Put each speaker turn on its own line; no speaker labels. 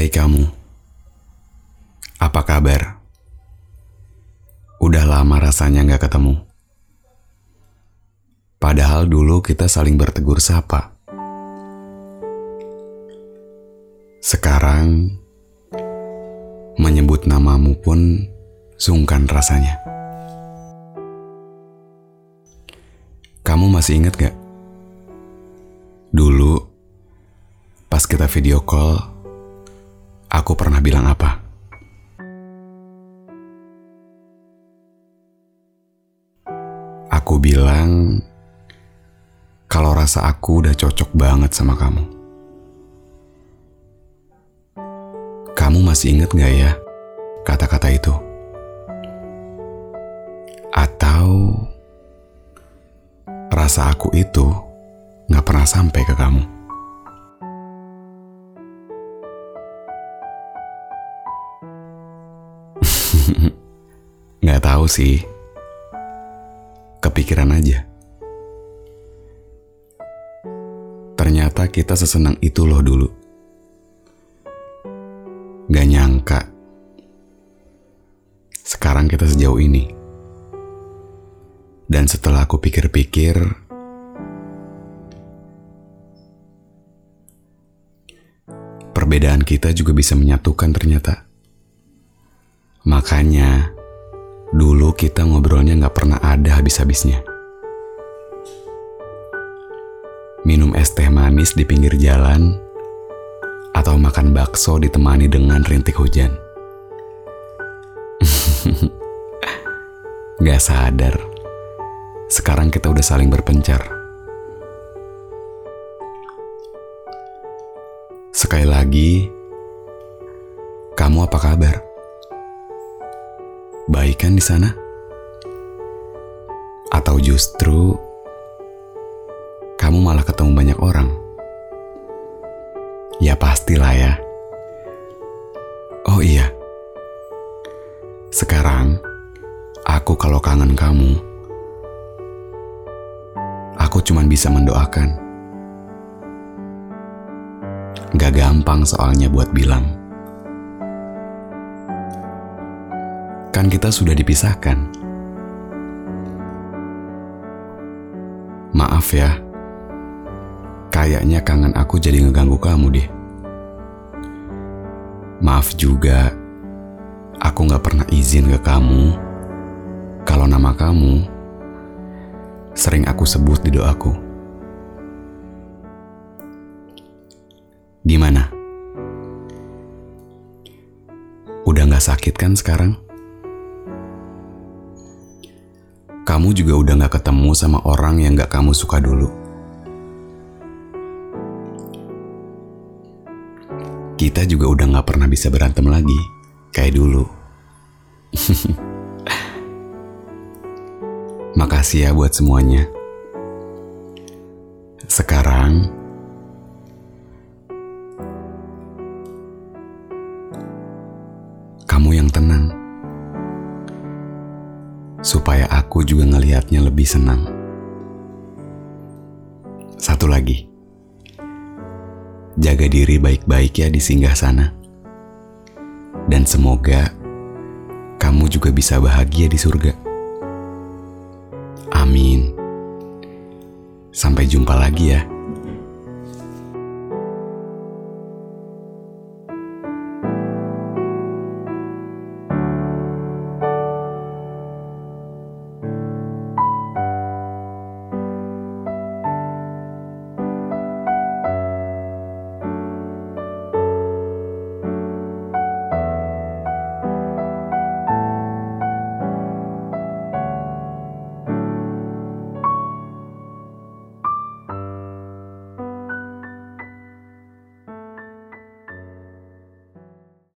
Hai kamu, apa kabar? Udah lama rasanya nggak ketemu. Padahal dulu kita saling bertegur sapa. Sekarang, menyebut namamu pun sungkan rasanya. Kamu masih ingat gak? Dulu, pas kita video call, aku pernah bilang apa? Aku bilang kalau rasa aku udah cocok banget sama kamu. Kamu masih inget gak ya kata-kata itu? Atau rasa aku itu gak pernah sampai ke kamu? Gak tahu sih. Kepikiran aja. Ternyata kita sesenang itu loh dulu. Gak nyangka. Sekarang kita sejauh ini. Dan setelah aku pikir-pikir, perbedaan kita juga bisa menyatukan ternyata. Makanya, dulu kita ngobrolnya gak pernah ada habis-habisnya. Minum es teh manis di pinggir jalan, atau makan bakso ditemani dengan rintik hujan. gak sadar, sekarang kita udah saling berpencar. Sekali lagi, kamu apa kabar? Baik kan di sana? Atau justru kamu malah ketemu banyak orang? Ya pastilah ya. Oh iya. Sekarang aku kalau kangen kamu, aku cuman bisa mendoakan. Gak gampang soalnya buat bilang. Kan kita sudah dipisahkan. Maaf ya. Kayaknya kangen aku jadi ngeganggu kamu deh. Maaf juga, aku gak pernah izin ke kamu kalau nama kamu sering aku sebut di doaku. Gimana? Udah gak sakit kan sekarang? Kamu juga udah gak ketemu sama orang yang gak kamu suka dulu. Kita juga udah gak pernah bisa berantem lagi, kayak dulu. Makasih ya buat semuanya. Sekarang, kamu yang tenang supaya aku juga ngelihatnya lebih senang. Satu lagi, jaga diri baik-baik ya di singgah sana. Dan semoga kamu juga bisa bahagia di surga. Amin. Sampai jumpa lagi ya.